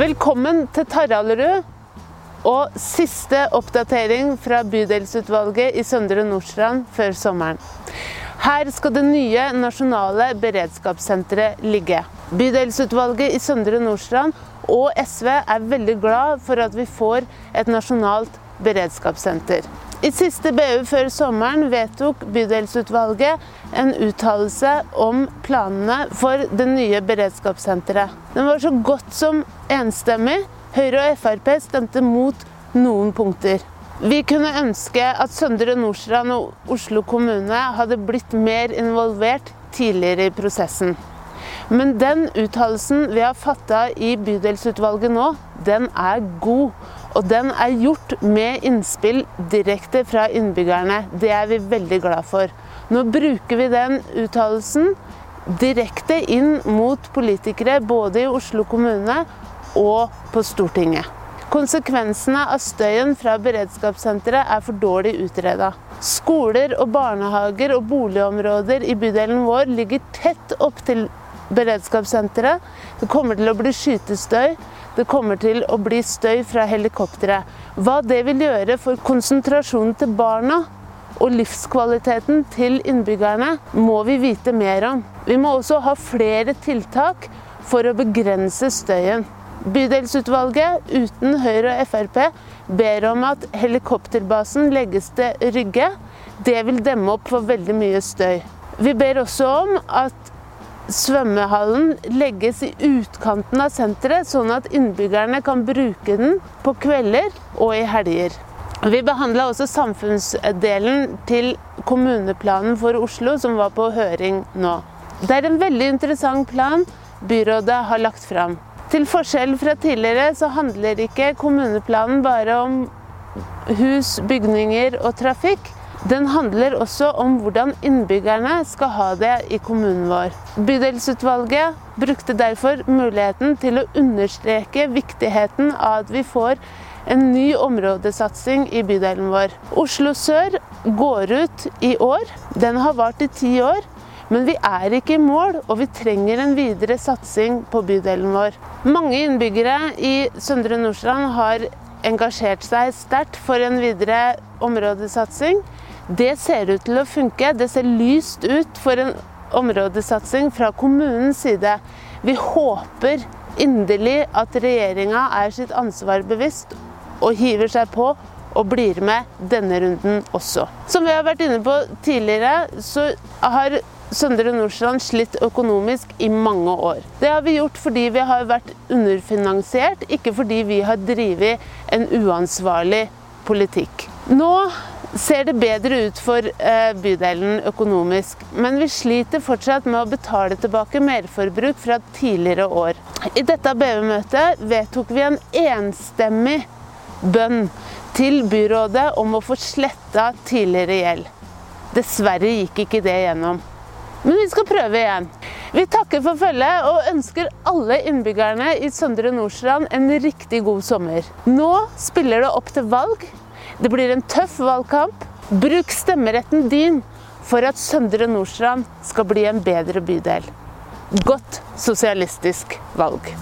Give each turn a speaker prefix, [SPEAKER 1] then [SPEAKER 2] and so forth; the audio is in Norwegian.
[SPEAKER 1] Velkommen til Tarallerud. og siste oppdatering fra bydelsutvalget i Søndre Nordstrand før sommeren. Her skal det nye nasjonale beredskapssenteret ligge. Bydelsutvalget i Søndre Nordstrand og SV er veldig glad for at vi får et nasjonalt beredskapssenter. I siste BU før sommeren vedtok bydelsutvalget en uttalelse om planene for det nye beredskapssenteret. Den var så godt som enstemmig. Høyre og Frp stemte mot noen punkter. Vi kunne ønske at Søndre Nordstrand og Oslo kommune hadde blitt mer involvert tidligere i prosessen. Men den uttalelsen vi har fatta i bydelsutvalget nå, den er god. Og den er gjort med innspill direkte fra innbyggerne. Det er vi veldig glad for. Nå bruker vi den uttalelsen direkte inn mot politikere både i Oslo kommune og på Stortinget. Konsekvensene av støyen fra beredskapssenteret er for dårlig utreda. Skoler og barnehager og boligområder i bydelen vår ligger tett opp til beredskapssenteret. Det kommer til å bli skytestøy. Det kommer til å bli støy fra helikoptre. Hva det vil gjøre for konsentrasjonen til barna og livskvaliteten til innbyggerne, må vi vite mer om. Vi må også ha flere tiltak for å begrense støyen. Bydelsutvalget uten Høyre og Frp ber om at helikopterbasen legges til Rygge. Det vil demme opp for veldig mye støy. Vi ber også om at svømmehallen legges i utkanten av senteret, sånn at innbyggerne kan bruke den på kvelder og i helger. Vi behandla også samfunnsdelen til kommuneplanen for Oslo, som var på høring nå. Det er en veldig interessant plan byrådet har lagt fram. Til forskjell fra tidligere så handler ikke kommuneplanen bare om hus, bygninger og trafikk. Den handler også om hvordan innbyggerne skal ha det i kommunen vår. Bydelsutvalget brukte derfor muligheten til å understreke viktigheten av at vi får en ny områdesatsing i bydelen vår. Oslo sør går ut i år. Den har vart i ti år. Men vi er ikke i mål, og vi trenger en videre satsing på bydelen vår. Mange innbyggere i Søndre Nordstrand har engasjert seg sterkt for en videre områdesatsing. Det ser ut til å funke. Det ser lyst ut for en områdesatsing fra kommunens side. Vi håper inderlig at regjeringa er sitt ansvar bevisst og hiver seg på og blir med denne runden også. Som vi har vært inne på tidligere, så har Søndre Nordstrand slitt økonomisk i mange år. Det har vi gjort fordi vi har vært underfinansiert, ikke fordi vi har drevet en uansvarlig politikk. Nå ser det bedre ut for eh, bydelen økonomisk, men vi sliter fortsatt med å betale tilbake merforbruk fra tidligere år. I dette BU-møtet vedtok vi en enstemmig bønn til byrådet om å få sletta tidligere gjeld. Dessverre gikk ikke det gjennom. Men vi skal prøve igjen. Vi takker for følget og ønsker alle innbyggerne i Søndre Nordstrand en riktig god sommer. Nå spiller det opp til valg. Det blir en tøff valgkamp. Bruk stemmeretten din for at Søndre Nordstrand skal bli en bedre bydel. Godt sosialistisk valg.